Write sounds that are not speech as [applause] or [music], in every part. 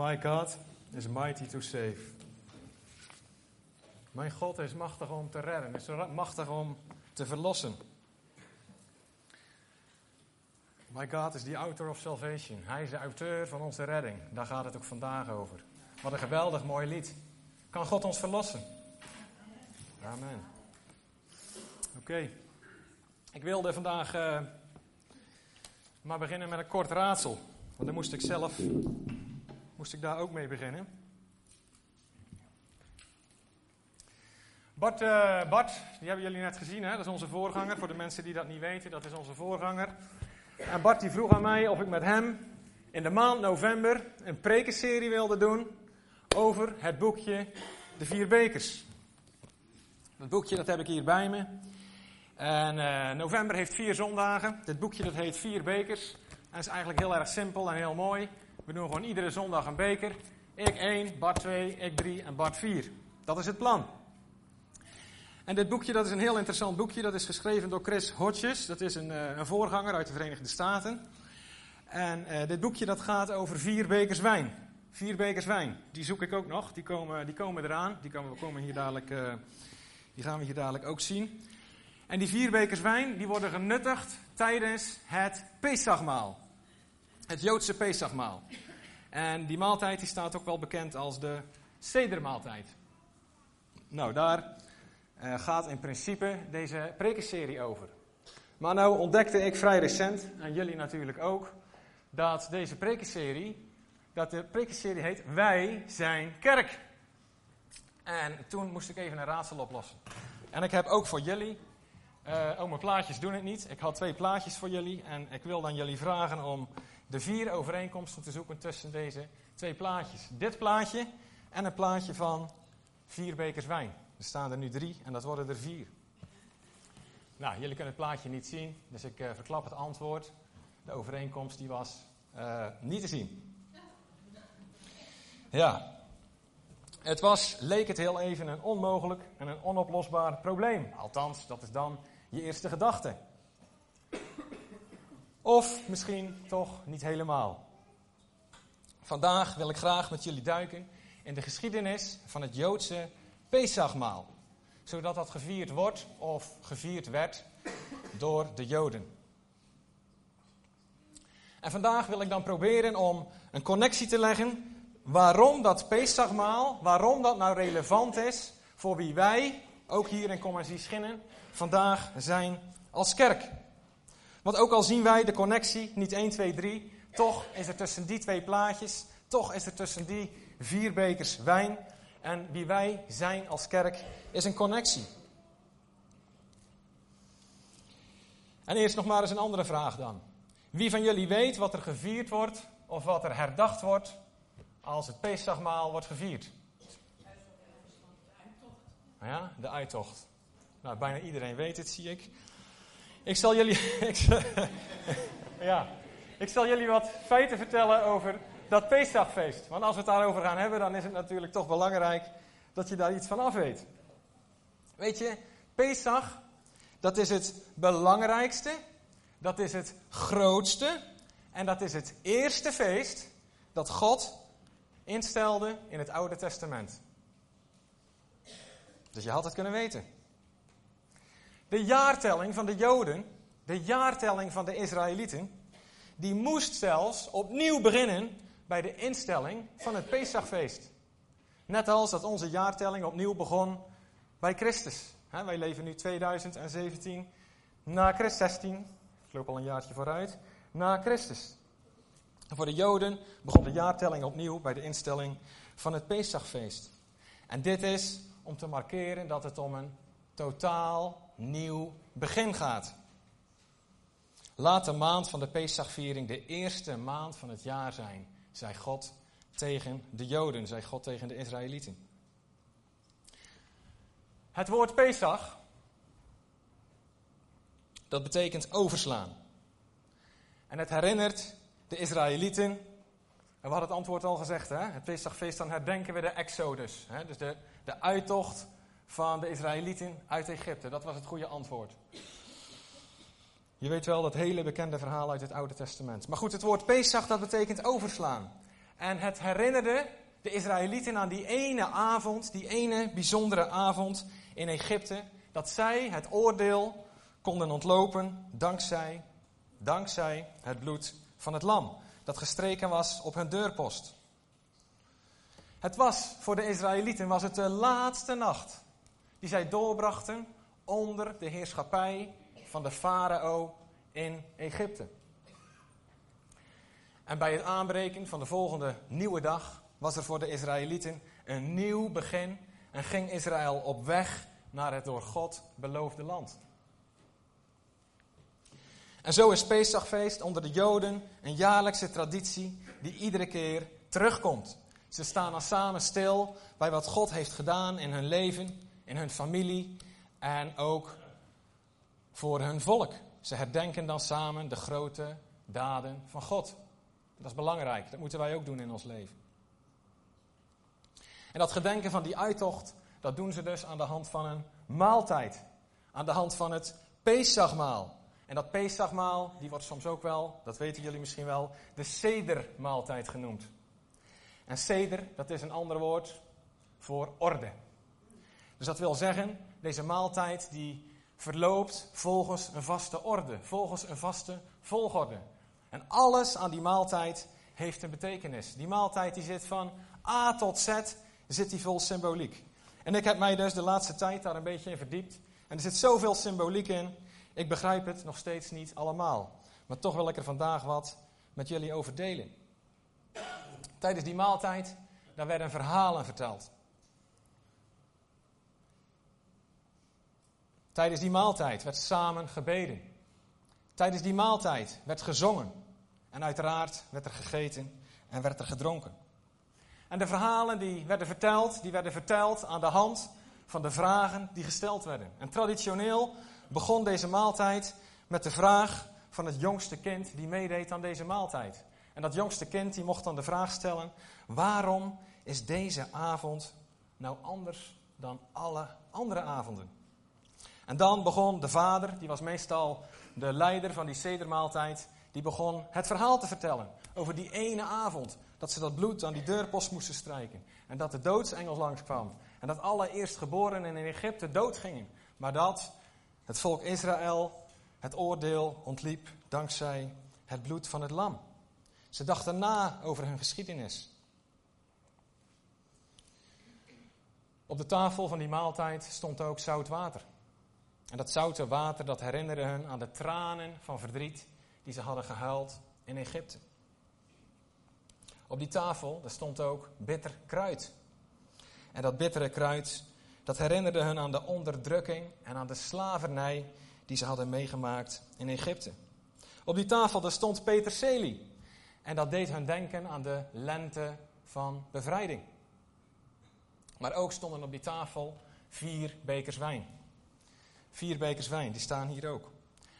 My God is mighty to save. Mijn God is machtig om te redden, is machtig om te verlossen. My God is the author of salvation. Hij is de auteur van onze redding. Daar gaat het ook vandaag over. Wat een geweldig mooi lied. Kan God ons verlossen? Amen. Oké. Ik wilde vandaag uh, maar beginnen met een kort raadsel. Want dan moest ik zelf moest ik daar ook mee beginnen. Bart, uh, Bart, die hebben jullie net gezien, hè? dat is onze voorganger. Voor de mensen die dat niet weten, dat is onze voorganger. En Bart die vroeg aan mij of ik met hem in de maand november een prekenserie wilde doen over het boekje De Vier Bekers. Dat boekje dat heb ik hier bij me. En uh, november heeft vier zondagen. Dit boekje dat heet Vier Bekers. En is eigenlijk heel erg simpel en heel mooi. We doen gewoon iedere zondag een beker. Ik 1, Bart 2, ik 3 en Bart 4. Dat is het plan. En dit boekje dat is een heel interessant boekje. Dat is geschreven door Chris Hodges. Dat is een, uh, een voorganger uit de Verenigde Staten. En uh, dit boekje dat gaat over vier bekers wijn. Vier bekers wijn. Die zoek ik ook nog. Die komen, die komen eraan. Die komen, komen hier dadelijk, uh, die gaan we hier dadelijk ook zien. En die vier bekers wijn die worden genuttigd tijdens het Pesachmaal. Het Joodse Pesachmaal. En die maaltijd die staat ook wel bekend als de Sedermaaltijd. Nou, daar uh, gaat in principe deze prekenserie over. Maar nou ontdekte ik vrij recent, en jullie natuurlijk ook, dat deze prekenserie, dat de prekenserie heet Wij zijn kerk. En toen moest ik even een raadsel oplossen. En ik heb ook voor jullie, uh, oh mijn plaatjes doen het niet, ik had twee plaatjes voor jullie en ik wil dan jullie vragen om de vier overeenkomsten te zoeken tussen deze twee plaatjes. Dit plaatje en een plaatje van vier bekers wijn. Er staan er nu drie en dat worden er vier. Nou, jullie kunnen het plaatje niet zien, dus ik uh, verklap het antwoord. De overeenkomst die was uh, niet te zien. Ja, het was, leek het heel even een onmogelijk en een onoplosbaar probleem. Althans, dat is dan je eerste gedachte. Of misschien toch niet helemaal. Vandaag wil ik graag met jullie duiken in de geschiedenis van het Joodse Pesachmaal. Zodat dat gevierd wordt of gevierd werd door de Joden. En vandaag wil ik dan proberen om een connectie te leggen waarom dat Pesachmaal, waarom dat nou relevant is voor wie wij, ook hier in Commercie Schinnen, vandaag zijn als kerk. Want ook al zien wij de connectie, niet 1, 2, 3, toch is er tussen die twee plaatjes, toch is er tussen die vier bekers wijn en wie wij zijn als kerk, is een connectie. En eerst nog maar eens een andere vraag dan. Wie van jullie weet wat er gevierd wordt of wat er herdacht wordt als het Pesachmaal wordt gevierd? Ja, de uittocht. Nou, bijna iedereen weet het, zie ik. Ik zal jullie, [laughs] [laughs] ja, ik zal jullie wat feiten vertellen over dat Pesachfeest. Want als we het daarover gaan hebben, dan is het natuurlijk toch belangrijk dat je daar iets van af weet. Weet je, Pesach, dat is het belangrijkste, dat is het grootste en dat is het eerste feest dat God instelde in het Oude Testament. Dus je had het kunnen weten. De jaartelling van de Joden, de jaartelling van de Israëlieten, die moest zelfs opnieuw beginnen bij de instelling van het Pesachfeest. Net als dat onze jaartelling opnieuw begon bij Christus. wij leven nu 2017 na Christus 16, ik loop al een jaartje vooruit, na Christus. voor de Joden begon de jaartelling opnieuw bij de instelling van het Pesachfeest. En dit is om te markeren dat het om een totaal nieuw begin gaat. Laat de maand van de Pesachviering de eerste maand van het jaar zijn, zei God tegen de Joden, zei God tegen de Israëlieten. Het woord Pesach, dat betekent overslaan. En het herinnert de Israëlieten, en we hadden het antwoord al gezegd, hè? het Pesachfeest, dan herdenken we de Exodus. Hè? Dus de, de uittocht van de Israëlieten uit Egypte. Dat was het goede antwoord. Je weet wel dat hele bekende verhaal uit het Oude Testament. Maar goed, het woord Pesach dat betekent overslaan. En het herinnerde de Israëlieten aan die ene avond, die ene bijzondere avond in Egypte, dat zij het oordeel konden ontlopen dankzij, dankzij het bloed van het lam, dat gestreken was op hun deurpost. Het was voor de Israëlieten was het de laatste nacht die zij doorbrachten onder de heerschappij van de farao in Egypte. En bij het aanbreken van de volgende nieuwe dag was er voor de Israëlieten een nieuw begin en ging Israël op weg naar het door God beloofde land. En zo is Pesachfeest onder de Joden een jaarlijkse traditie die iedere keer terugkomt. Ze staan dan samen stil bij wat God heeft gedaan in hun leven, in hun familie en ook voor hun volk. Ze herdenken dan samen de grote daden van God. Dat is belangrijk, dat moeten wij ook doen in ons leven. En dat gedenken van die uittocht, dat doen ze dus aan de hand van een maaltijd. Aan de hand van het Pesachmaal. En dat Pesachmaal, die wordt soms ook wel, dat weten jullie misschien wel, de Sedermaaltijd genoemd. En Seder, dat is een ander woord voor orde. Dus dat wil zeggen, deze maaltijd die verloopt volgens een vaste orde, volgens een vaste volgorde. En alles aan die maaltijd heeft een betekenis. Die maaltijd die zit van A tot Z, zit die vol symboliek. En ik heb mij dus de laatste tijd daar een beetje in verdiept. En er zit zoveel symboliek in, ik begrijp het nog steeds niet allemaal. Maar toch wil ik er vandaag wat met jullie over delen. Tijdens die maaltijd, daar werden verhalen verteld. Tijdens die maaltijd werd samen gebeden. Tijdens die maaltijd werd gezongen. En uiteraard werd er gegeten en werd er gedronken. En de verhalen die werden verteld, die werden verteld aan de hand van de vragen die gesteld werden. En traditioneel begon deze maaltijd met de vraag van het jongste kind die meedeed aan deze maaltijd. En dat jongste kind die mocht dan de vraag stellen: waarom is deze avond nou anders dan alle andere avonden? En dan begon de vader, die was meestal de leider van die sedermaaltijd, die begon het verhaal te vertellen over die ene avond dat ze dat bloed aan die deurpost moesten strijken en dat de doodsengel langskwam en dat alle eerstgeborenen in Egypte doodgingen, maar dat het volk Israël het oordeel ontliep dankzij het bloed van het lam. Ze dachten na over hun geschiedenis. Op de tafel van die maaltijd stond ook zout water. En dat zoute water dat herinnerde hen aan de tranen van verdriet die ze hadden gehuild in Egypte. Op die tafel daar stond ook bitter kruid. En dat bittere kruid dat herinnerde hen aan de onderdrukking en aan de slavernij die ze hadden meegemaakt in Egypte. Op die tafel daar stond peterselie. En dat deed hen denken aan de lente van bevrijding. Maar ook stonden op die tafel vier bekers wijn. Vier bekers wijn, die staan hier ook.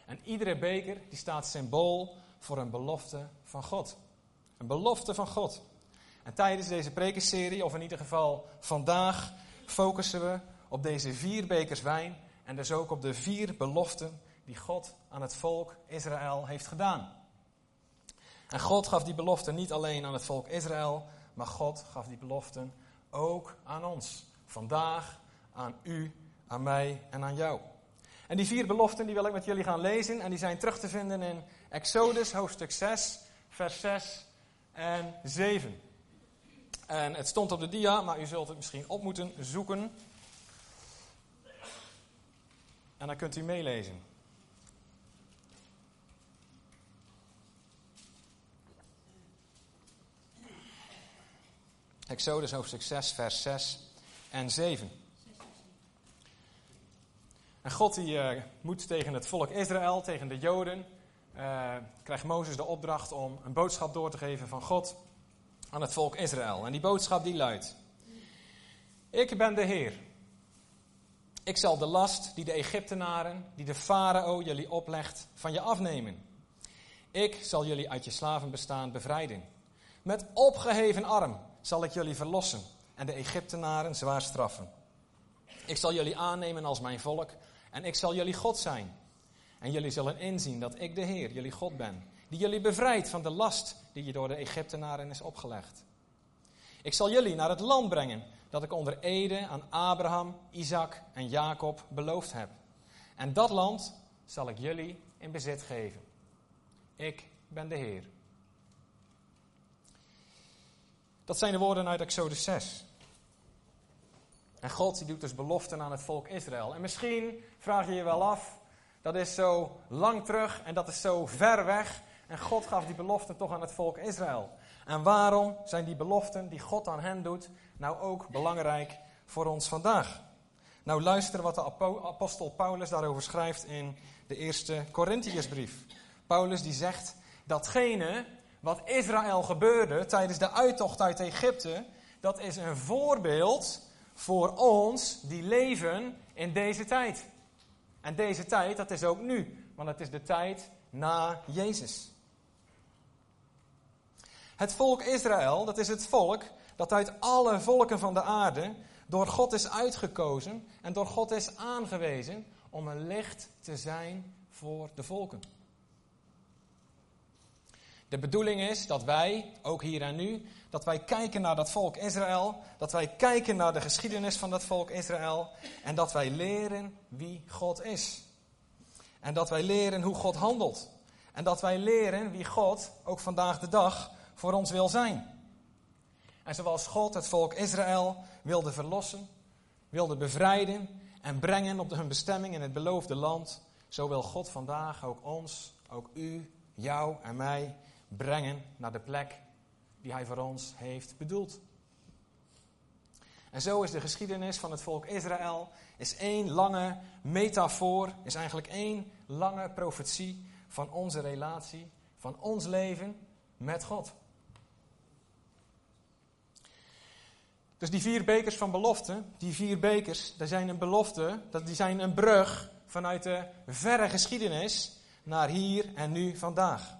En iedere beker die staat symbool voor een belofte van God. Een belofte van God. En tijdens deze prekenserie, of in ieder geval vandaag, focussen we op deze vier bekers wijn en dus ook op de vier beloften die God aan het volk Israël heeft gedaan. En God gaf die beloften niet alleen aan het volk Israël, maar God gaf die beloften ook aan ons. Vandaag, aan u, aan mij en aan jou. En die vier beloften die wil ik met jullie gaan lezen en die zijn terug te vinden in Exodus hoofdstuk 6, vers 6 en 7. En het stond op de dia, maar u zult het misschien op moeten zoeken. En dan kunt u meelezen. Exodus hoofdstuk 6, vers 6 en 7. En God die, uh, moet tegen het volk Israël, tegen de Joden, uh, krijgt Mozes de opdracht om een boodschap door te geven van God aan het volk Israël. En die boodschap die luidt: Ik ben de Heer. Ik zal de last die de Egyptenaren, die de farao jullie oplegt, van je afnemen. Ik zal jullie uit je slavenbestaan bevrijden. Met opgeheven arm zal ik jullie verlossen en de Egyptenaren zwaar straffen. Ik zal jullie aannemen als mijn volk en ik zal jullie God zijn. En jullie zullen inzien dat ik de Heer, jullie God ben, die jullie bevrijdt van de last die je door de Egyptenaren is opgelegd. Ik zal jullie naar het land brengen dat ik onder Ede aan Abraham, Isaac en Jacob beloofd heb. En dat land zal ik jullie in bezit geven. Ik ben de Heer. Dat zijn de woorden uit Exodus 6. En God die doet dus beloften aan het volk Israël. En misschien vraag je je wel af, dat is zo lang terug en dat is zo ver weg. En God gaf die beloften toch aan het volk Israël. En waarom zijn die beloften die God aan hen doet nou ook belangrijk voor ons vandaag? Nou, luister wat de apostel Paulus daarover schrijft in de eerste Corinthiërsbrief. Paulus die zegt, datgene wat Israël gebeurde tijdens de uittocht uit Egypte, dat is een voorbeeld voor ons die leven in deze tijd. En deze tijd, dat is ook nu, want het is de tijd na Jezus. Het volk Israël, dat is het volk dat uit alle volken van de aarde door God is uitgekozen en door God is aangewezen om een licht te zijn voor de volken. De bedoeling is dat wij, ook hier en nu, dat wij kijken naar dat volk Israël, dat wij kijken naar de geschiedenis van dat volk Israël en dat wij leren wie God is. En dat wij leren hoe God handelt. En dat wij leren wie God ook vandaag de dag voor ons wil zijn. En zoals God het volk Israël wilde verlossen, wilde bevrijden en brengen op hun bestemming in het beloofde land, zo wil God vandaag ook ons, ook u, jou en mij brengen naar de plek die Hij voor ons heeft bedoeld. En zo is de geschiedenis van het volk Israël is één lange metafoor, is eigenlijk één lange profetie van onze relatie, van ons leven met God. Dus die vier bekers van belofte, die vier bekers, dat zijn een belofte, dat die zijn een brug vanuit de verre geschiedenis naar hier en nu vandaag.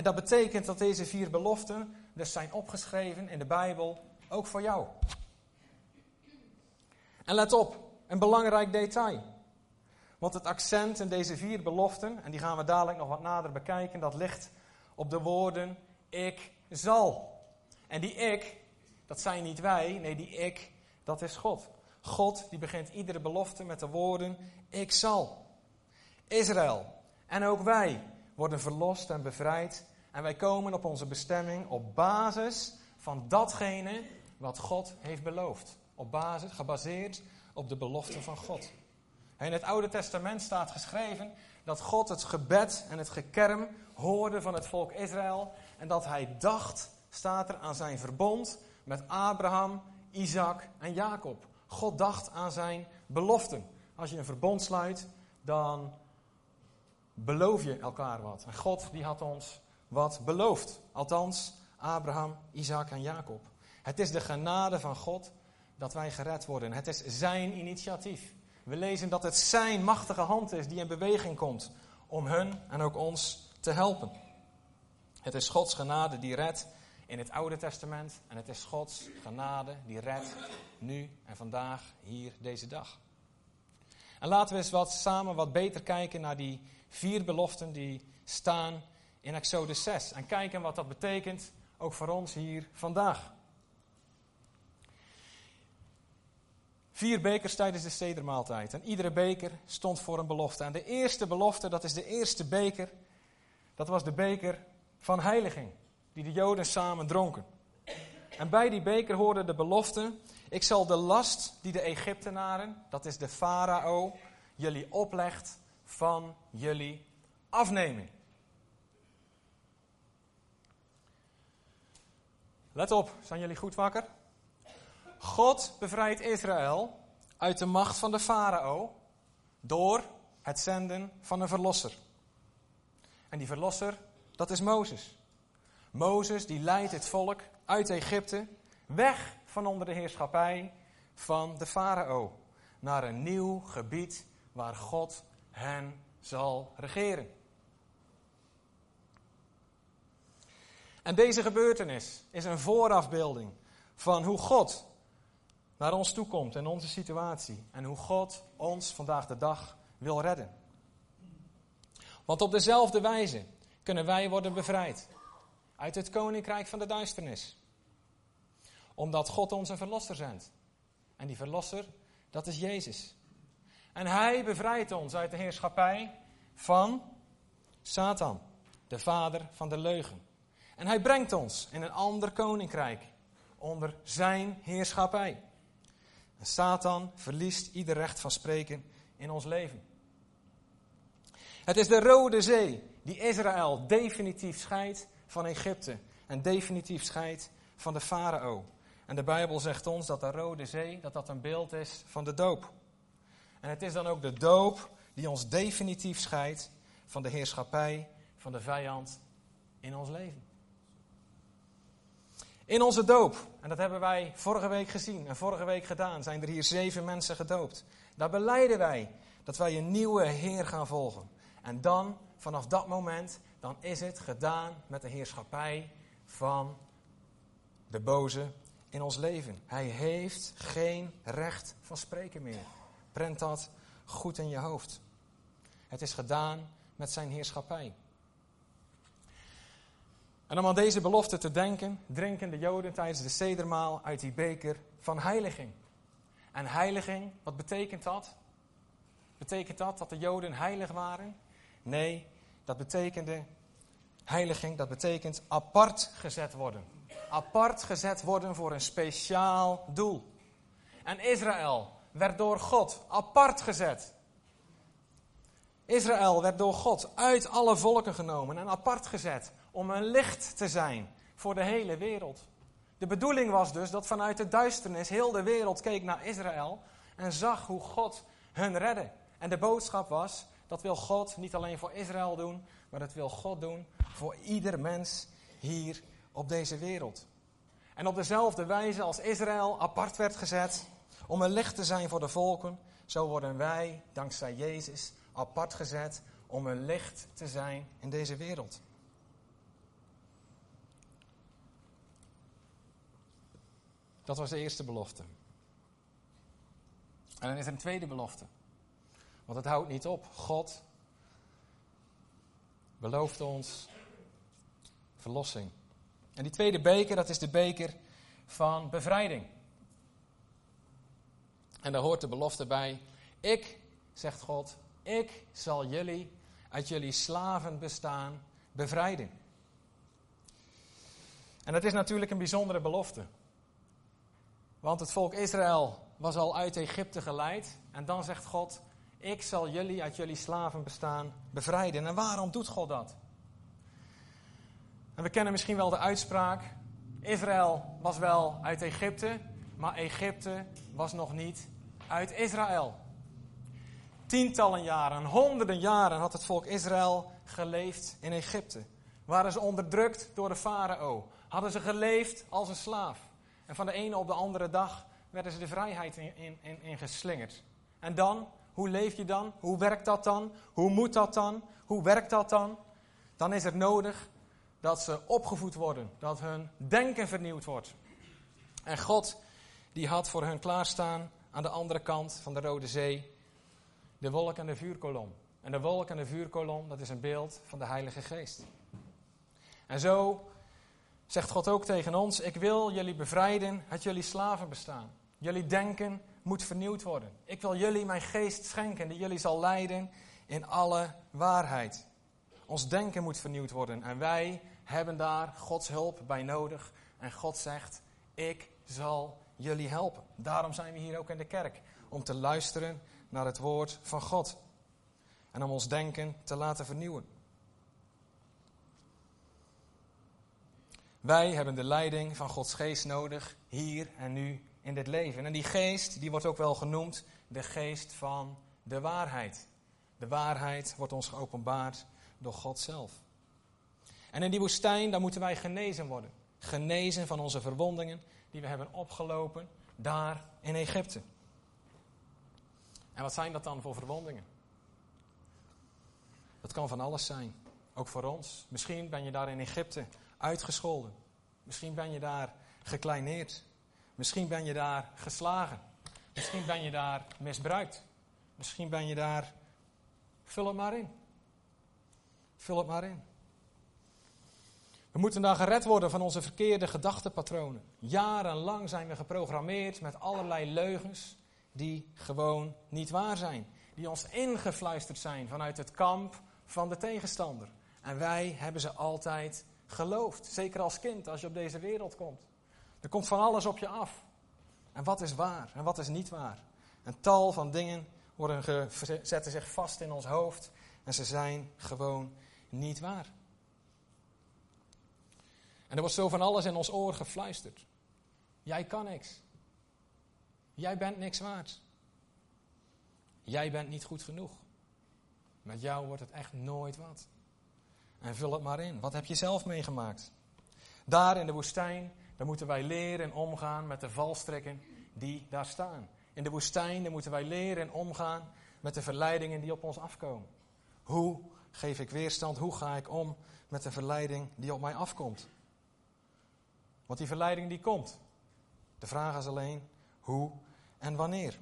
En dat betekent dat deze vier beloften dus zijn opgeschreven in de Bijbel, ook voor jou. En let op, een belangrijk detail. Want het accent in deze vier beloften, en die gaan we dadelijk nog wat nader bekijken, dat ligt op de woorden ik zal. En die ik, dat zijn niet wij, nee die ik, dat is God. God die begint iedere belofte met de woorden ik zal. Israël en ook wij worden verlost en bevrijd en wij komen op onze bestemming op basis van datgene wat God heeft beloofd. Op basis, gebaseerd op de belofte van God. In het Oude Testament staat geschreven dat God het gebed en het gekerm hoorde van het volk Israël. En dat hij dacht, staat er, aan zijn verbond met Abraham, Isaac en Jacob. God dacht aan zijn beloften. Als je een verbond sluit, dan beloof je elkaar wat. En God die had ons wat beloofd. Althans, Abraham, Isaac en Jacob. Het is de genade van God dat wij gered worden. Het is zijn initiatief. We lezen dat het zijn machtige hand is die in beweging komt om hun en ook ons te helpen. Het is Gods genade die redt in het Oude Testament en het is Gods genade die redt nu en vandaag, hier, deze dag. En laten we eens wat, samen wat beter kijken naar die vier beloften die staan in Exodus 6 en kijken wat dat betekent ook voor ons hier vandaag. Vier bekers tijdens de stedermaaltijd. En iedere beker stond voor een belofte. En de eerste belofte, dat is de eerste beker. Dat was de beker van heiliging. Die de Joden samen dronken. En bij die beker hoorde de belofte. Ik zal de last die de Egyptenaren, dat is de farao, jullie oplegt, van jullie afnemen. Let op, zijn jullie goed wakker? God bevrijdt Israël uit de macht van de farao door het zenden van een verlosser. En die verlosser, dat is Mozes. Mozes die leidt het volk uit Egypte weg van onder de heerschappij van de farao naar een nieuw gebied waar God hen zal regeren. En deze gebeurtenis is een voorafbeelding van hoe God naar ons toe komt in onze situatie. En hoe God ons vandaag de dag wil redden. Want op dezelfde wijze kunnen wij worden bevrijd uit het koninkrijk van de duisternis. Omdat God ons een verlosser zendt. En die verlosser, dat is Jezus. En hij bevrijdt ons uit de heerschappij van Satan, de vader van de leugen. En hij brengt ons in een ander koninkrijk, onder zijn heerschappij. En Satan verliest ieder recht van spreken in ons leven. Het is de Rode Zee die Israël definitief scheidt van Egypte en definitief scheidt van de farao. En de Bijbel zegt ons dat de Rode Zee dat dat een beeld is van de doop. En het is dan ook de doop die ons definitief scheidt van de heerschappij van de vijand in ons leven. In onze doop, en dat hebben wij vorige week gezien en vorige week gedaan, zijn er hier zeven mensen gedoopt. Daar beleiden wij dat wij een nieuwe Heer gaan volgen. En dan, vanaf dat moment, dan is het gedaan met de heerschappij van de boze in ons leven. Hij heeft geen recht van spreken meer. Prent dat goed in je hoofd. Het is gedaan met zijn heerschappij. En om aan deze belofte te denken, drinken de Joden tijdens de sedermaal uit die beker van heiliging. En heiliging, wat betekent dat? Betekent dat dat de Joden heilig waren? Nee, dat betekende heiliging, dat betekent apart gezet worden. Apart gezet worden voor een speciaal doel. En Israël werd door God apart gezet. Israël werd door God uit alle volken genomen en apart gezet om een licht te zijn voor de hele wereld. De bedoeling was dus dat vanuit de duisternis heel de wereld keek naar Israël en zag hoe God hun redde. En de boodschap was, dat wil God niet alleen voor Israël doen, maar dat wil God doen voor ieder mens hier op deze wereld. En op dezelfde wijze als Israël apart werd gezet om een licht te zijn voor de volken, zo worden wij, dankzij Jezus, apart gezet om een licht te zijn in deze wereld. Dat was de eerste belofte. En dan is er een tweede belofte. Want het houdt niet op. God belooft ons verlossing. En die tweede beker, dat is de beker van bevrijding. En daar hoort de belofte bij. Ik, zegt God, ik zal jullie uit jullie slavenbestaan bevrijden. En dat is natuurlijk een bijzondere belofte. Want het volk Israël was al uit Egypte geleid. En dan zegt God: Ik zal jullie uit jullie slavenbestaan bevrijden. En waarom doet God dat? En we kennen misschien wel de uitspraak: Israël was wel uit Egypte, maar Egypte was nog niet uit Israël. Tientallen jaren, honderden jaren had het volk Israël geleefd in Egypte. Waren ze onderdrukt door de farao? Hadden ze geleefd als een slaaf? En van de ene op de andere dag werden ze de vrijheid in, in, in, geslingerd. En dan, hoe leef je dan? Hoe werkt dat dan? Hoe moet dat dan? Hoe werkt dat dan? Dan is het nodig dat ze opgevoed worden, dat hun denken vernieuwd wordt. En God, die had voor hun klaarstaan aan de andere kant van de Rode Zee de wolk en de vuurkolom. En de wolk en de vuurkolom, dat is een beeld van de Heilige Geest. En zo zegt God ook tegen ons: Ik wil jullie bevrijden uit jullie slavenbestaan. Jullie denken moet vernieuwd worden. Ik wil jullie mijn geest schenken, die jullie zal leiden in alle waarheid. Ons denken moet vernieuwd worden en wij hebben daar Gods hulp bij nodig. En God zegt: Ik zal jullie helpen. Daarom zijn we hier ook in de kerk, om te luisteren naar het woord van God en om ons denken te laten vernieuwen. Wij hebben de leiding van Gods geest nodig, hier en nu in dit leven. En die geest, die wordt ook wel genoemd de geest van de waarheid. De waarheid wordt ons geopenbaard door God zelf. En in die woestijn, daar moeten wij genezen worden. Genezen van onze verwondingen die we hebben opgelopen daar in Egypte. En wat zijn dat dan voor verwondingen? Dat kan van alles zijn, ook voor ons. Misschien ben je daar in Egypte uitgescholden. Misschien ben je daar gekleineerd. Misschien ben je daar geslagen. Misschien ben je daar misbruikt. Misschien ben je daar. Vul het maar in. Vul het maar in. We moeten dan gered worden van onze verkeerde gedachtepatronen. Jarenlang zijn we geprogrammeerd met allerlei leugens die gewoon niet waar zijn. Die ons ingefluisterd zijn vanuit het kamp van de tegenstander. En wij hebben ze altijd geloofd. Zeker als kind, als je op deze wereld komt. Er komt van alles op je af. En wat is waar en wat is niet waar? Een tal van dingen worden zetten zich vast in ons hoofd en ze zijn gewoon niet waar. En er wordt zo van alles in ons oor gefluisterd. Jij kan niks. Jij bent niks waard. Jij bent niet goed genoeg. Met jou wordt het echt nooit wat. En vul het maar in. Wat heb je zelf meegemaakt? Daar in de woestijn, daar moeten wij leren omgaan met de valstrikken die daar staan. In de woestijn, daar moeten wij leren omgaan met de verleidingen die op ons afkomen. Hoe geef ik weerstand? Hoe ga ik om met de verleiding die op mij afkomt? Want die verleiding die komt. De vraag is alleen hoe en wanneer.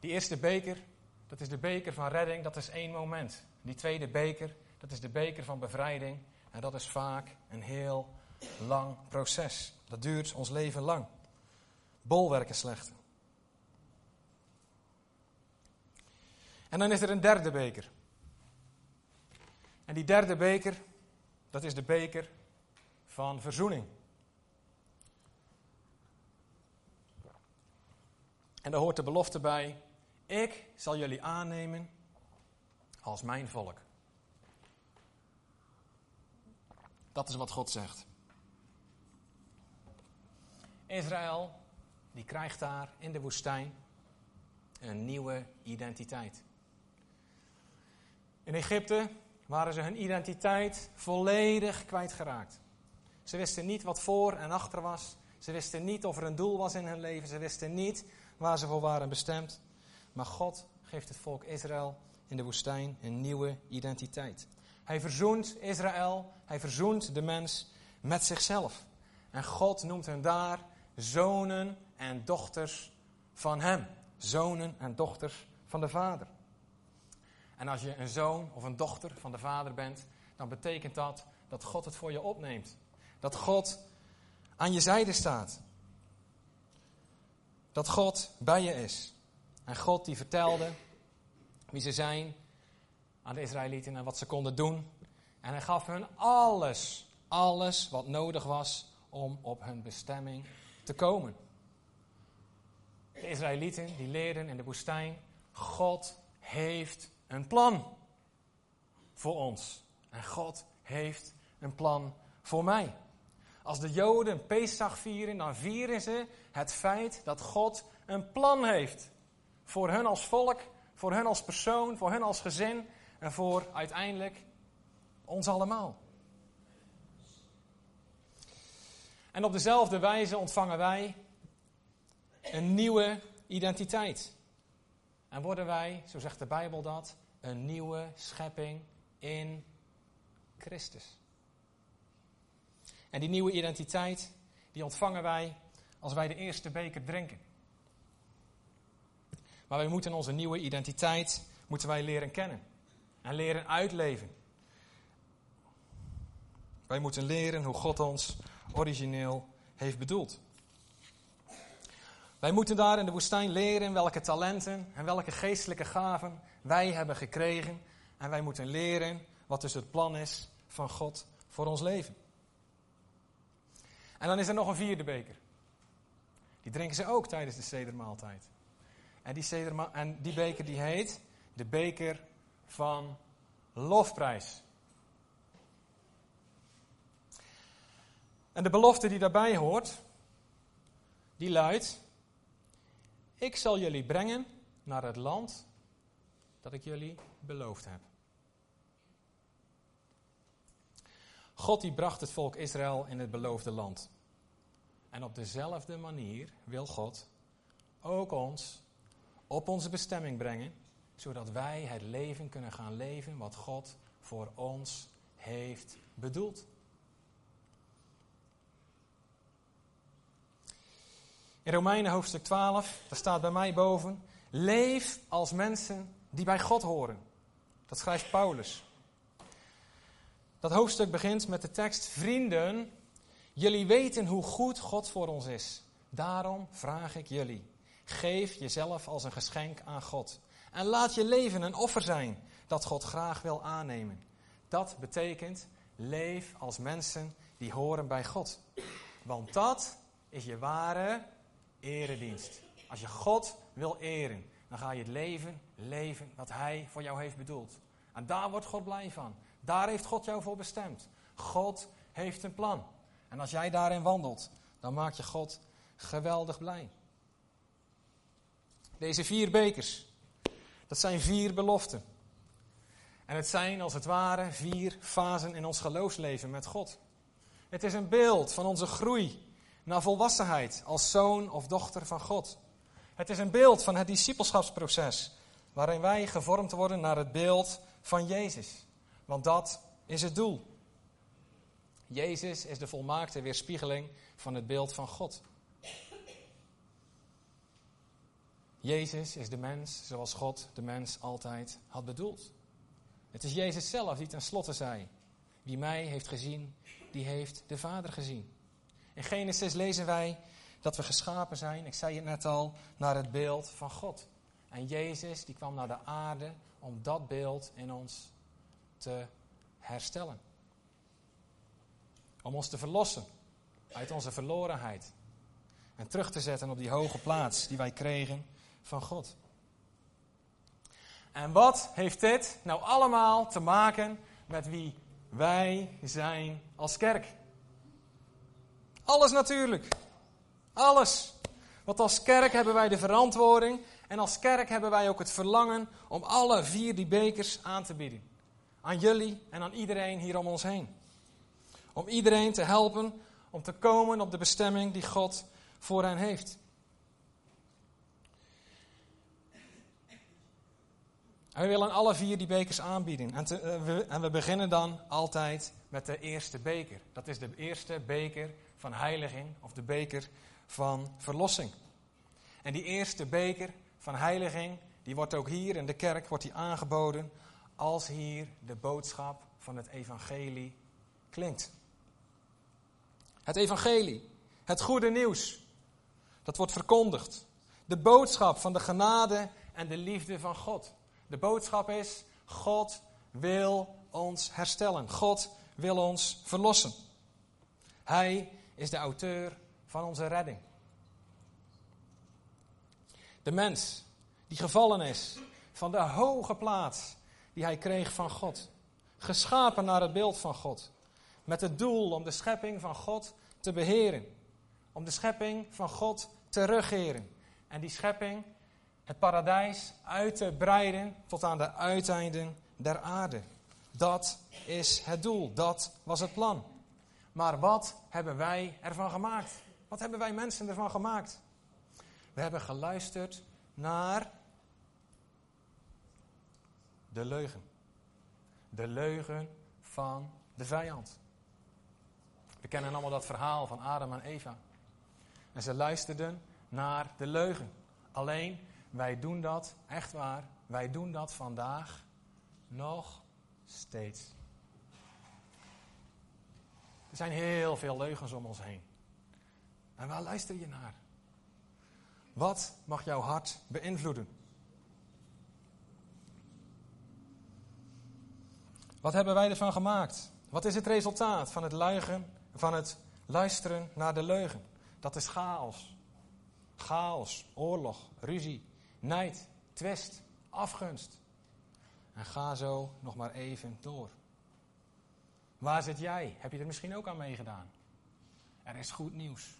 Die eerste beker, dat is de beker van redding, dat is één moment. Die tweede beker, dat is de beker van bevrijding. En dat is vaak een heel lang proces. Dat duurt ons leven lang. Bolwerken slechte. En dan is er een derde beker. En die derde beker, dat is de beker van verzoening. En daar hoort de belofte bij: Ik zal jullie aannemen als mijn volk. Dat is wat God zegt. Israël, die krijgt daar in de woestijn een nieuwe identiteit. In Egypte waren ze hun identiteit volledig kwijtgeraakt. Ze wisten niet wat voor en achter was. Ze wisten niet of er een doel was in hun leven. Ze wisten niet waar ze voor waren bestemd. Maar God geeft het volk Israël in de woestijn een nieuwe identiteit. Hij verzoent Israël, hij verzoent de mens met zichzelf. En God noemt hen daar zonen en dochters van hem. Zonen en dochters van de Vader. En als je een zoon of een dochter van de Vader bent, dan betekent dat dat God het voor je opneemt. Dat God aan je zijde staat. Dat God bij je is. En God die vertelde wie ze zijn aan de Israëlieten en wat ze konden doen. En hij gaf hun alles, alles wat nodig was om op hun bestemming te komen. De Israëlieten die leerden in de woestijn, God heeft een plan voor ons. En God heeft een plan voor mij. Als de Joden Pesach vieren, dan vieren ze het feit dat God een plan heeft. Voor hun als volk, voor hun als persoon, voor hun als gezin en voor uiteindelijk ons allemaal. En op dezelfde wijze ontvangen wij een nieuwe identiteit. En worden wij, zo zegt de Bijbel dat, een nieuwe schepping in Christus. En die nieuwe identiteit, die ontvangen wij als wij de eerste beker drinken. Maar wij moeten onze nieuwe identiteit moeten wij leren kennen en leren uitleven. Wij moeten leren hoe God ons origineel heeft bedoeld. Wij moeten daar in de woestijn leren welke talenten en welke geestelijke gaven wij hebben gekregen. En wij moeten leren wat dus het plan is van God voor ons leven. En dan is er nog een vierde beker. Die drinken ze ook tijdens de sedermaaltijd. En die, en die beker die heet de beker van lofprijs. En de belofte die daarbij hoort, die luidt: Ik zal jullie brengen naar het land dat ik jullie beloofd heb. God die bracht het volk Israël in het beloofde land. En op dezelfde manier wil God ook ons op onze bestemming brengen, zodat wij het leven kunnen gaan leven wat God voor ons heeft bedoeld. In Romeinen hoofdstuk 12, daar staat bij mij boven, leef als mensen die bij God horen. Dat schrijft Paulus. Dat hoofdstuk begint met de tekst: Vrienden, jullie weten hoe goed God voor ons is. Daarom vraag ik jullie: geef jezelf als een geschenk aan God. En laat je leven een offer zijn dat God graag wil aannemen. Dat betekent leef als mensen die horen bij God. Want dat is je ware eredienst. Als je God wil eren, dan ga je het leven leven wat Hij voor jou heeft bedoeld. En daar wordt God blij van. Daar heeft God jou voor bestemd. God heeft een plan. En als jij daarin wandelt, dan maak je God geweldig blij. Deze vier bekers, dat zijn vier beloften. En het zijn als het ware vier fasen in ons geloofsleven met God. Het is een beeld van onze groei naar volwassenheid als zoon of dochter van God. Het is een beeld van het discipelschapsproces, waarin wij gevormd worden naar het beeld van Jezus. Want dat is het doel. Jezus is de volmaakte weerspiegeling van het beeld van God. Jezus is de mens zoals God de mens altijd had bedoeld. Het is Jezus zelf die tenslotte zei: Wie mij heeft gezien, die heeft de Vader gezien. In Genesis lezen wij dat we geschapen zijn, ik zei het net al, naar het beeld van God. En Jezus die kwam naar de aarde om dat beeld in ons te herstellen. Om ons te verlossen uit onze verlorenheid. En terug te zetten op die hoge plaats die wij kregen van God. En wat heeft dit nou allemaal te maken met wie wij zijn als kerk? Alles natuurlijk. Alles. Want als kerk hebben wij de verantwoording en als kerk hebben wij ook het verlangen om alle vier die bekers aan te bieden. Aan jullie en aan iedereen hier om ons heen. Om iedereen te helpen om te komen op de bestemming die God voor hen heeft. En we willen alle vier die bekers aanbieden. We, en we beginnen dan altijd met de eerste beker. Dat is de eerste beker van heiliging of de beker van verlossing. En die eerste beker van heiliging, die wordt ook hier in de kerk wordt die aangeboden als hier de boodschap van het evangelie klinkt. Het evangelie, het goede nieuws, dat wordt verkondigd. De boodschap van de genade en de liefde van God. De boodschap is, God wil ons herstellen. God wil ons verlossen. Hij is de auteur van onze redding. De mens die gevallen is van de hoge plaats die hij kreeg van God. Geschapen naar het beeld van God. Met het doel om de schepping van God te beheren. Om de schepping van God te regeren. En die schepping, het paradijs, uit te breiden tot aan de uiteinden der aarde. Dat is het doel. Dat was het plan. Maar wat hebben wij ervan gemaakt? Wat hebben wij mensen ervan gemaakt? We hebben geluisterd naar de leugen. De leugen van de vijand. We kennen allemaal dat verhaal van Adam en Eva. En ze luisterden naar de leugen. Alleen, wij doen dat, echt waar, wij doen dat vandaag nog steeds. Er zijn heel veel leugens om ons heen. En waar luister je naar? Wat mag jouw hart beïnvloeden? Wat hebben wij ervan gemaakt? Wat is het resultaat van het luigen, van het luisteren naar de leugen? Dat is chaos. Chaos, oorlog, ruzie, nijd, twist, afgunst. En ga zo nog maar even door. Waar zit jij? Heb je er misschien ook aan meegedaan? Er is goed nieuws.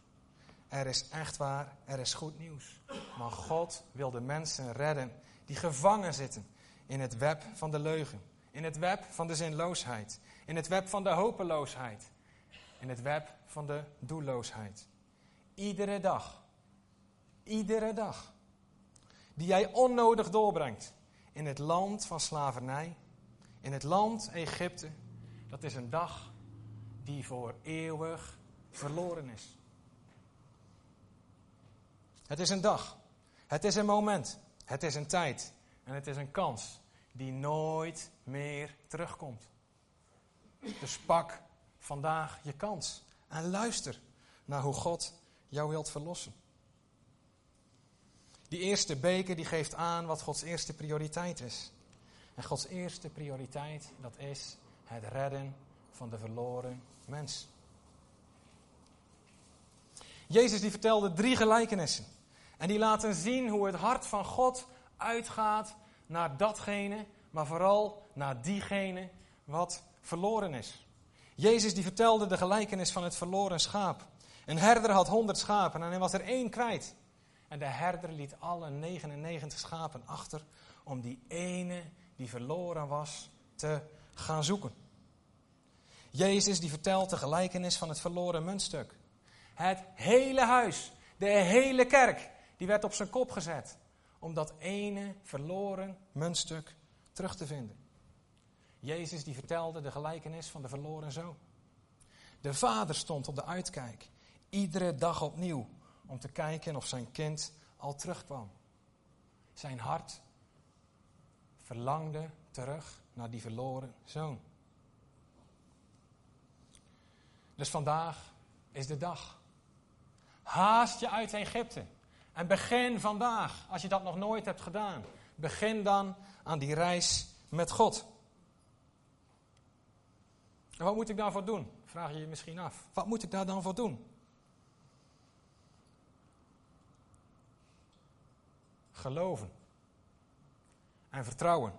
Er is echt waar, er is goed nieuws. Maar God wil de mensen redden die gevangen zitten in het web van de leugen. In het web van de zinloosheid. In het web van de hopeloosheid. In het web van de doelloosheid. Iedere dag. Iedere dag. Die jij onnodig doorbrengt. In het land van slavernij. In het land Egypte. Dat is een dag die voor eeuwig verloren is. Het is een dag. Het is een moment. Het is een tijd. En het is een kans die nooit meer terugkomt. Dus pak vandaag je kans en luister naar hoe God jou wilt verlossen. Die eerste beker die geeft aan wat Gods eerste prioriteit is. En Gods eerste prioriteit, dat is het redden van de verloren mens. Jezus die vertelde drie gelijkenissen. En die laten zien hoe het hart van God uitgaat naar datgene, maar vooral naar diegene wat verloren is. Jezus die vertelde de gelijkenis van het verloren schaap. Een herder had honderd schapen en hij was er één kwijt. En de herder liet alle 99 schapen achter om die ene die verloren was te gaan zoeken. Jezus die vertelt de gelijkenis van het verloren muntstuk. Het hele huis, de hele kerk, die werd op zijn kop gezet om dat ene verloren muntstuk terug te vinden. Jezus die vertelde de gelijkenis van de verloren zoon. De vader stond op de uitkijk, iedere dag opnieuw, om te kijken of zijn kind al terugkwam. Zijn hart verlangde terug naar die verloren zoon. Dus vandaag is de dag. Haast je uit Egypte. En begin vandaag, als je dat nog nooit hebt gedaan. Begin dan aan die reis met God. En wat moet ik daarvoor doen? Vraag je je misschien af. Wat moet ik daar dan voor doen? Geloven. En vertrouwen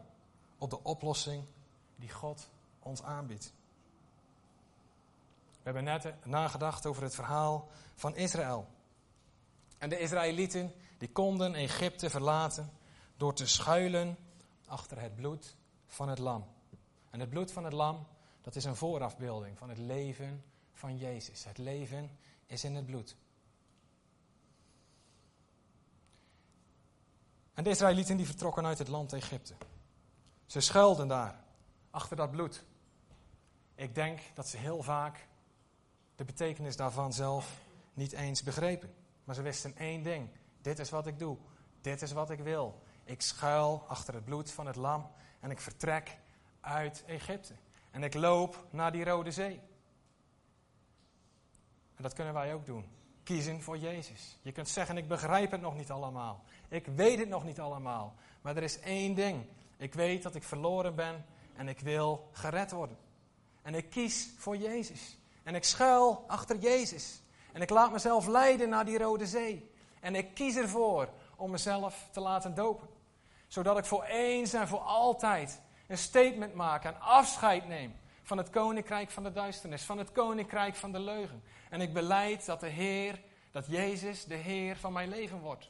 op de oplossing die God ons aanbiedt. We hebben net nagedacht over het verhaal van Israël. En de Israëlieten die konden Egypte verlaten door te schuilen achter het bloed van het lam. En het bloed van het lam, dat is een voorafbeelding van het leven van Jezus. Het leven is in het bloed. En de Israëlieten die vertrokken uit het land Egypte. Ze schuilden daar, achter dat bloed. Ik denk dat ze heel vaak de betekenis daarvan zelf niet eens begrepen. Maar ze wisten één ding. Dit is wat ik doe. Dit is wat ik wil. Ik schuil achter het bloed van het lam en ik vertrek uit Egypte. En ik loop naar die Rode Zee. En dat kunnen wij ook doen. Kiezen voor Jezus. Je kunt zeggen, ik begrijp het nog niet allemaal. Ik weet het nog niet allemaal. Maar er is één ding. Ik weet dat ik verloren ben en ik wil gered worden. En ik kies voor Jezus. En ik schuil achter Jezus. En ik laat mezelf leiden naar die Rode Zee. En ik kies ervoor om mezelf te laten dopen. Zodat ik voor eens en voor altijd een statement maak en afscheid neem van het koninkrijk van de duisternis, van het koninkrijk van de leugen. En ik beleid dat de Heer, dat Jezus de Heer van mijn leven wordt.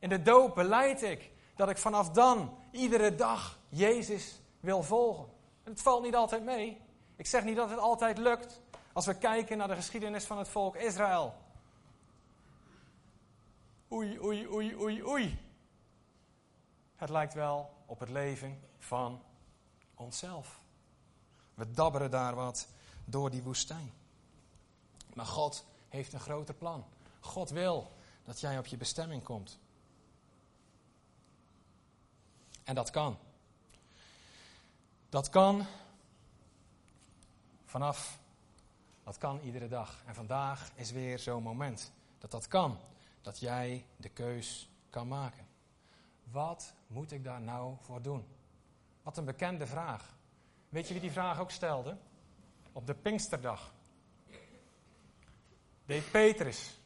In de doop beleid ik dat ik vanaf dan iedere dag Jezus wil volgen. En het valt niet altijd mee. Ik zeg niet dat het altijd lukt. Als we kijken naar de geschiedenis van het volk Israël. Oei, oei, oei, oei, oei. Het lijkt wel op het leven van onszelf. We dabberen daar wat door die woestijn. Maar God heeft een groter plan. God wil dat jij op je bestemming komt. En dat kan. Dat kan vanaf dat kan iedere dag. En vandaag is weer zo'n moment dat dat kan. Dat jij de keus kan maken. Wat moet ik daar nou voor doen? Wat een bekende vraag. Weet je wie die vraag ook stelde? Op de Pinksterdag. Deed Petrus.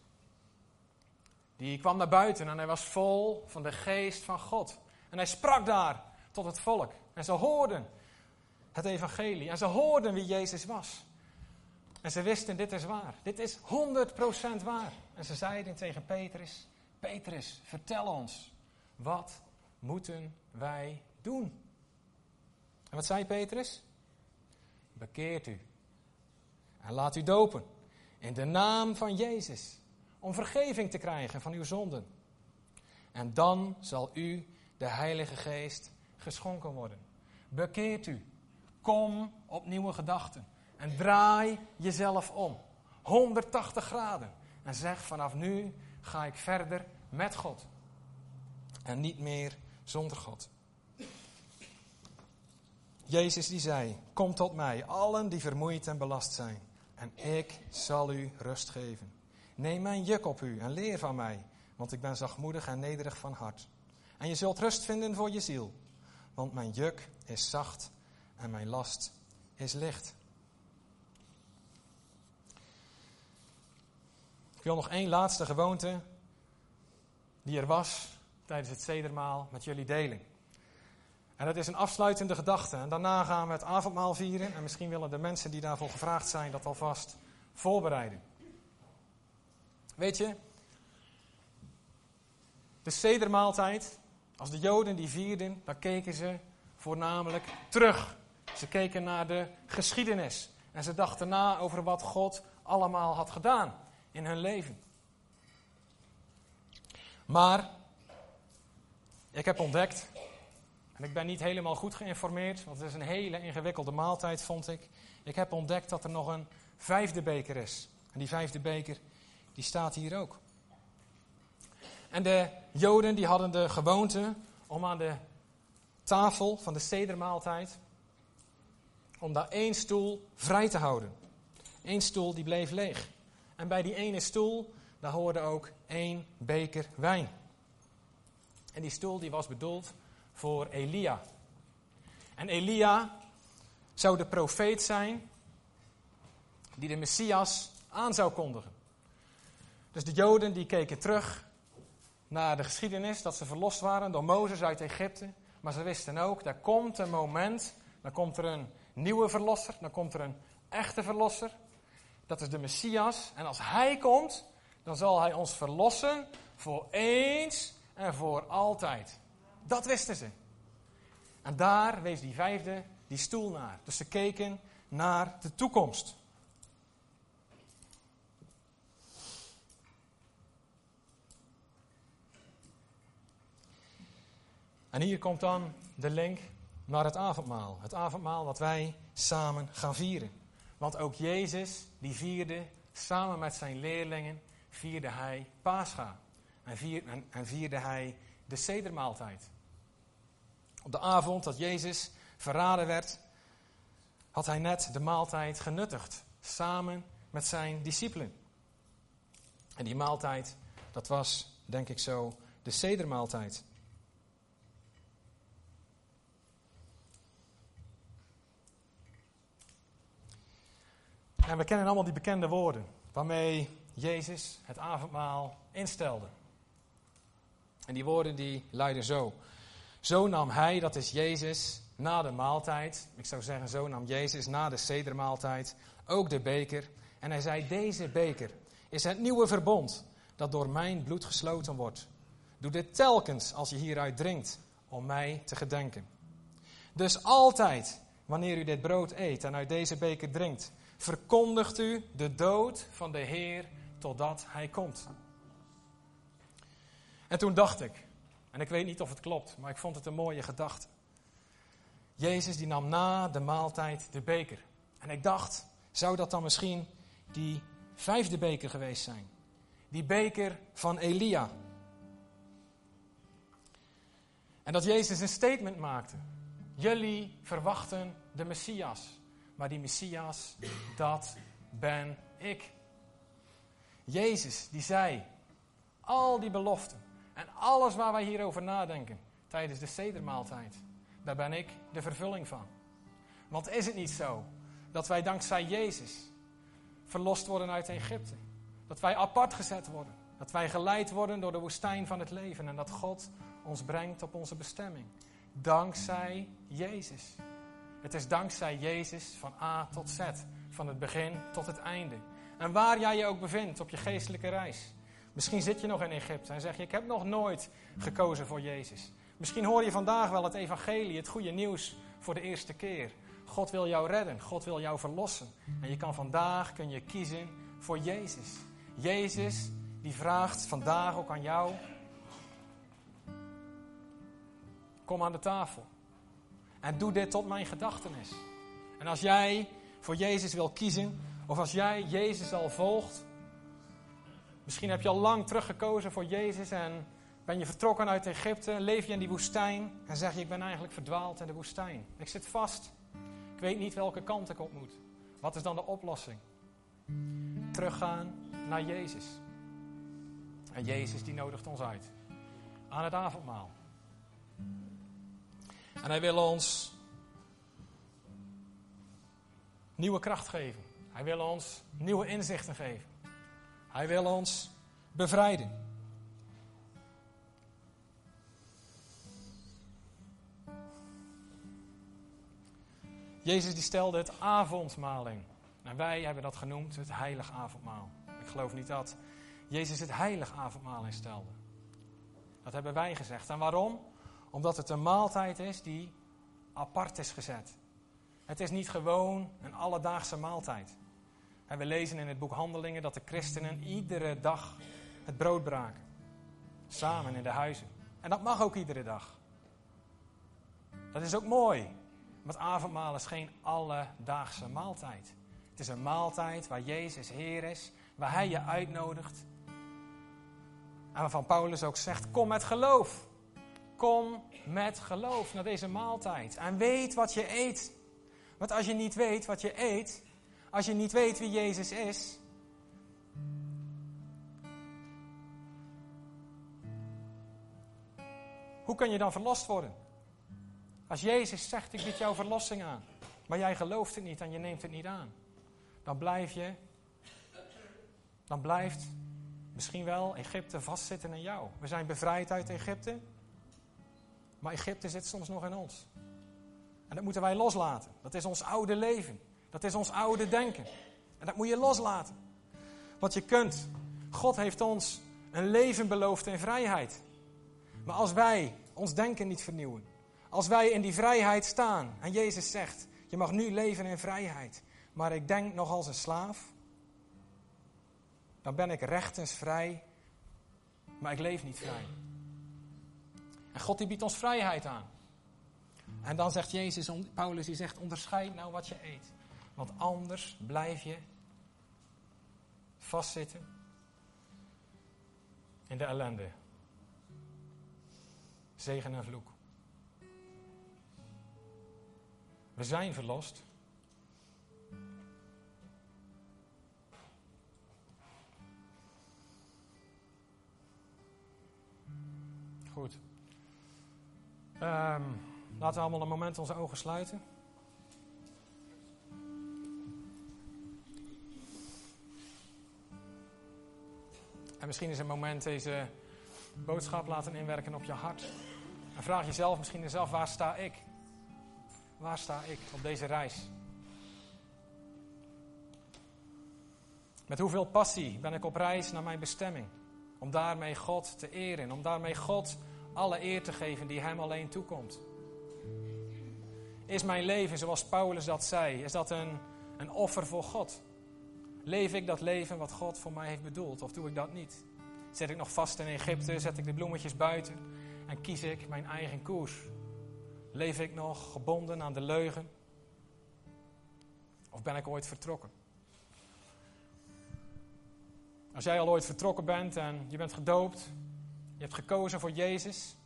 Die kwam naar buiten en hij was vol van de geest van God. En hij sprak daar tot het volk. En ze hoorden het evangelie. En ze hoorden wie Jezus was. En ze wisten, dit is waar. Dit is 100% waar. En ze zeiden tegen Petrus, Petrus, vertel ons, wat moeten wij doen? En wat zei Petrus? Bekeert u en laat u dopen in de naam van Jezus, om vergeving te krijgen van uw zonden. En dan zal u de Heilige Geest geschonken worden. Bekeert u, kom op nieuwe gedachten. En draai jezelf om. 180 graden. En zeg vanaf nu ga ik verder met God. En niet meer zonder God. Jezus die zei, kom tot mij, allen die vermoeid en belast zijn. En ik zal u rust geven. Neem mijn juk op u en leer van mij, want ik ben zachtmoedig en nederig van hart. En je zult rust vinden voor je ziel, want mijn juk is zacht en mijn last is licht. Ik wil nog één laatste gewoonte die er was tijdens het zedermaal met jullie delen. En dat is een afsluitende gedachte. En daarna gaan we het avondmaal vieren. En misschien willen de mensen die daarvoor gevraagd zijn dat alvast voorbereiden. Weet je, de sedermaaltijd, als de Joden die vierden, dan keken ze voornamelijk terug. Ze keken naar de geschiedenis. En ze dachten na over wat God allemaal had gedaan in hun leven. Maar ik heb ontdekt, en ik ben niet helemaal goed geïnformeerd, want het is een hele ingewikkelde maaltijd, vond ik. Ik heb ontdekt dat er nog een vijfde beker is. En die vijfde beker, die staat hier ook. En de Joden die hadden de gewoonte om aan de tafel van de sedermaaltijd, om daar één stoel vrij te houden. Eén stoel die bleef leeg. En bij die ene stoel, daar hoorde ook één beker wijn. En die stoel die was bedoeld voor Elia. En Elia zou de profeet zijn die de Messias aan zou kondigen. Dus de Joden die keken terug naar de geschiedenis dat ze verlost waren door Mozes uit Egypte. Maar ze wisten ook, daar komt een moment, dan komt er een nieuwe verlosser, dan komt er een echte verlosser. Dat is de Messias. En als hij komt, dan zal hij ons verlossen voor eens en voor altijd. Dat wisten ze. En daar wees die vijfde die stoel naar. Dus ze keken naar de toekomst. En hier komt dan de link naar het avondmaal. Het avondmaal wat wij samen gaan vieren. Want ook Jezus, die vierde samen met zijn leerlingen, vierde hij Pascha. En, vier, en, vierde hij de sedermaaltijd. Op de avond dat Jezus verraden werd, had hij net de maaltijd genuttigd. Samen met zijn discipelen. En die maaltijd, dat was, denk ik zo, de sedermaaltijd. En we kennen allemaal die bekende woorden waarmee Jezus het avondmaal instelde. En die woorden die luiden zo. Zo nam hij, dat is Jezus, na de maaltijd, ik zou zeggen zo nam Jezus na de sedermaaltijd, ook de beker. En hij zei, deze beker is het nieuwe verbond dat door mijn bloed gesloten wordt. Doe dit telkens als je hieruit drinkt, om mij te gedenken. Dus altijd, wanneer u dit brood eet en uit deze beker drinkt, verkondigt u de dood van de Heer totdat Hij komt. En toen dacht ik, en ik weet niet of het klopt, maar ik vond het een mooie gedachte. Jezus die nam na de maaltijd de beker. En ik dacht, zou dat dan misschien die vijfde beker geweest zijn? Die beker van Elia. En dat Jezus een statement maakte. Jullie verwachten de Messias. Maar die Messias, dat ben ik. Jezus, die zei, al die beloften en alles waar wij hierover nadenken tijdens de sedermaaltijd, daar ben ik de vervulling van. Want is het niet zo dat wij dankzij Jezus verlost worden uit Egypte? Dat wij apart gezet worden? Dat wij geleid worden door de woestijn van het leven en dat God ons brengt op onze bestemming? Dankzij Jezus. Het is dankzij Jezus van A tot Z, van het begin tot het einde. En waar jij je ook bevindt op je geestelijke reis. Misschien zit je nog in Egypte en zeg je: Ik heb nog nooit gekozen voor Jezus. Misschien hoor je vandaag wel het evangelie, het goede nieuws voor de eerste keer. God wil jou redden, God wil jou verlossen. En je kan vandaag kun je kiezen voor Jezus. Jezus die vraagt vandaag ook aan jou: Kom aan de tafel. En doe dit tot mijn gedachtenis. En als jij voor Jezus wil kiezen, of als jij Jezus al volgt, misschien heb je al lang teruggekozen voor Jezus en Ben je vertrokken uit Egypte, leef je in die woestijn en zeg je ik ben eigenlijk verdwaald in de woestijn. Ik zit vast. Ik weet niet welke kant ik op moet. Wat is dan de oplossing? Teruggaan naar Jezus. En Jezus die nodigt ons uit aan het avondmaal. En hij wil ons nieuwe kracht geven. Hij wil ons nieuwe inzichten geven. Hij wil ons bevrijden. Jezus die stelde het avondmaal in. En wij hebben dat genoemd het heilig avondmaal. Ik geloof niet dat Jezus het heilig avondmaal instelde. Dat hebben wij gezegd. En waarom? Omdat het een maaltijd is die apart is gezet. Het is niet gewoon een alledaagse maaltijd. En we lezen in het boek Handelingen dat de christenen iedere dag het brood braken. Samen in de huizen. En dat mag ook iedere dag. Dat is ook mooi. Want avondmaal is geen alledaagse maaltijd. Het is een maaltijd waar Jezus Heer is, waar Hij je uitnodigt. En waarvan Paulus ook zegt: Kom met geloof. Kom met geloof naar deze maaltijd. En weet wat je eet. Want als je niet weet wat je eet, als je niet weet wie Jezus is. Hoe kun je dan verlost worden? Als Jezus zegt, ik bied jou verlossing aan, maar jij gelooft het niet en je neemt het niet aan, dan blijf je, dan blijft misschien wel Egypte vastzitten in jou. We zijn bevrijd uit Egypte, maar Egypte zit soms nog in ons. En dat moeten wij loslaten. Dat is ons oude leven. Dat is ons oude denken. En dat moet je loslaten. Want je kunt. God heeft ons een leven beloofd in vrijheid. Maar als wij ons denken niet vernieuwen, als wij in die vrijheid staan en Jezus zegt, je mag nu leven in vrijheid, maar ik denk nog als een slaaf, dan ben ik rechtens vrij, maar ik leef niet vrij. En God die biedt ons vrijheid aan. En dan zegt Jezus, Paulus die zegt, onderscheid nou wat je eet. Want anders blijf je vastzitten in de ellende. Zegen en vloek. We zijn verlost. Goed. Um, laten we allemaal een moment onze ogen sluiten. En misschien is een moment deze boodschap laten inwerken op je hart. En vraag jezelf misschien eens waar sta ik? Waar sta ik op deze reis? Met hoeveel passie ben ik op reis naar mijn bestemming? Om daarmee God te eren, om daarmee God alle eer te geven die Hem alleen toekomt. Is mijn leven, zoals Paulus dat zei, is dat een, een offer voor God? Leef ik dat leven wat God voor mij heeft bedoeld, of doe ik dat niet? Zet ik nog vast in Egypte, zet ik de bloemetjes buiten en kies ik mijn eigen koers? Leef ik nog gebonden aan de leugen? Of ben ik ooit vertrokken? Als jij al ooit vertrokken bent en je bent gedoopt, hebt gekozen voor Jezus,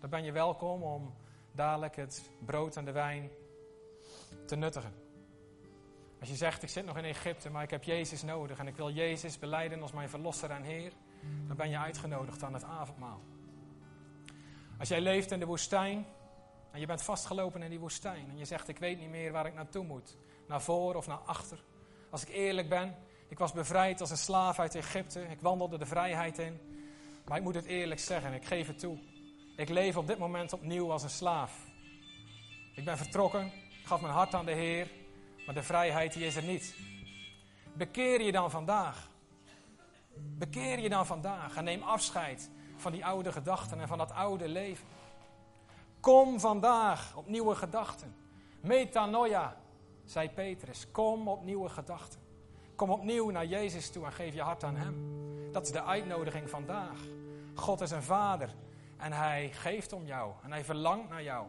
dan ben je welkom om dadelijk het brood en de wijn te nuttigen. Als je zegt, ik zit nog in Egypte, maar ik heb Jezus nodig en ik wil Jezus beleiden als mijn verlosser en Heer, dan ben je uitgenodigd aan het avondmaal. Als jij leeft in de woestijn, en je bent vastgelopen in die woestijn. En je zegt, ik weet niet meer waar ik naartoe moet. Naar voor of naar achter. Als ik eerlijk ben, ik was bevrijd als een slaaf uit Egypte. Ik wandelde de vrijheid in. Maar ik moet het eerlijk zeggen, ik geef het toe. Ik leef op dit moment opnieuw als een slaaf. Ik ben vertrokken, gaf mijn hart aan de Heer. Maar de vrijheid die is er niet. Bekeer je dan vandaag. Bekeer je dan vandaag en neem afscheid van die oude gedachten en van dat oude leven. Kom vandaag op nieuwe gedachten. Metanoia, zei Petrus. Kom op nieuwe gedachten. Kom opnieuw naar Jezus toe en geef je hart aan Hem. Dat is de uitnodiging vandaag. God is een vader en Hij geeft om jou en Hij verlangt naar jou.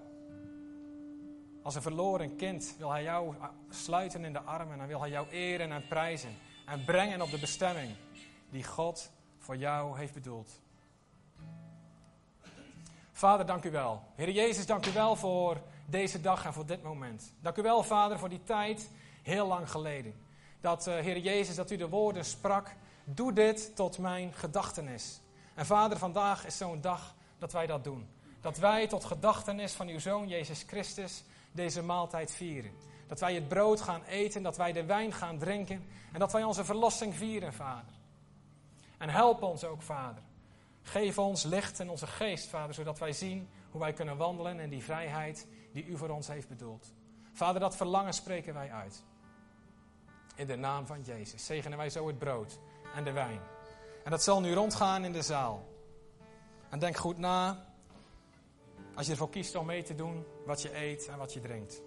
Als een verloren kind wil Hij jou sluiten in de armen en wil Hij jou eren en prijzen en brengen op de bestemming die God voor jou heeft bedoeld. Vader, dank u wel. Heer Jezus, dank u wel voor deze dag en voor dit moment. Dank u wel, Vader, voor die tijd heel lang geleden. Dat, uh, Heer Jezus, dat u de woorden sprak. Doe dit tot mijn gedachtenis. En Vader, vandaag is zo'n dag dat wij dat doen. Dat wij tot gedachtenis van uw Zoon Jezus Christus deze maaltijd vieren. Dat wij het brood gaan eten, dat wij de wijn gaan drinken en dat wij onze verlossing vieren, Vader. En help ons ook, Vader. Geef ons licht in onze geest, Vader, zodat wij zien hoe wij kunnen wandelen in die vrijheid die u voor ons heeft bedoeld. Vader, dat verlangen spreken wij uit. In de naam van Jezus zegenen wij zo het brood en de wijn. En dat zal nu rondgaan in de zaal. En denk goed na, als je ervoor kiest om mee te doen, wat je eet en wat je drinkt.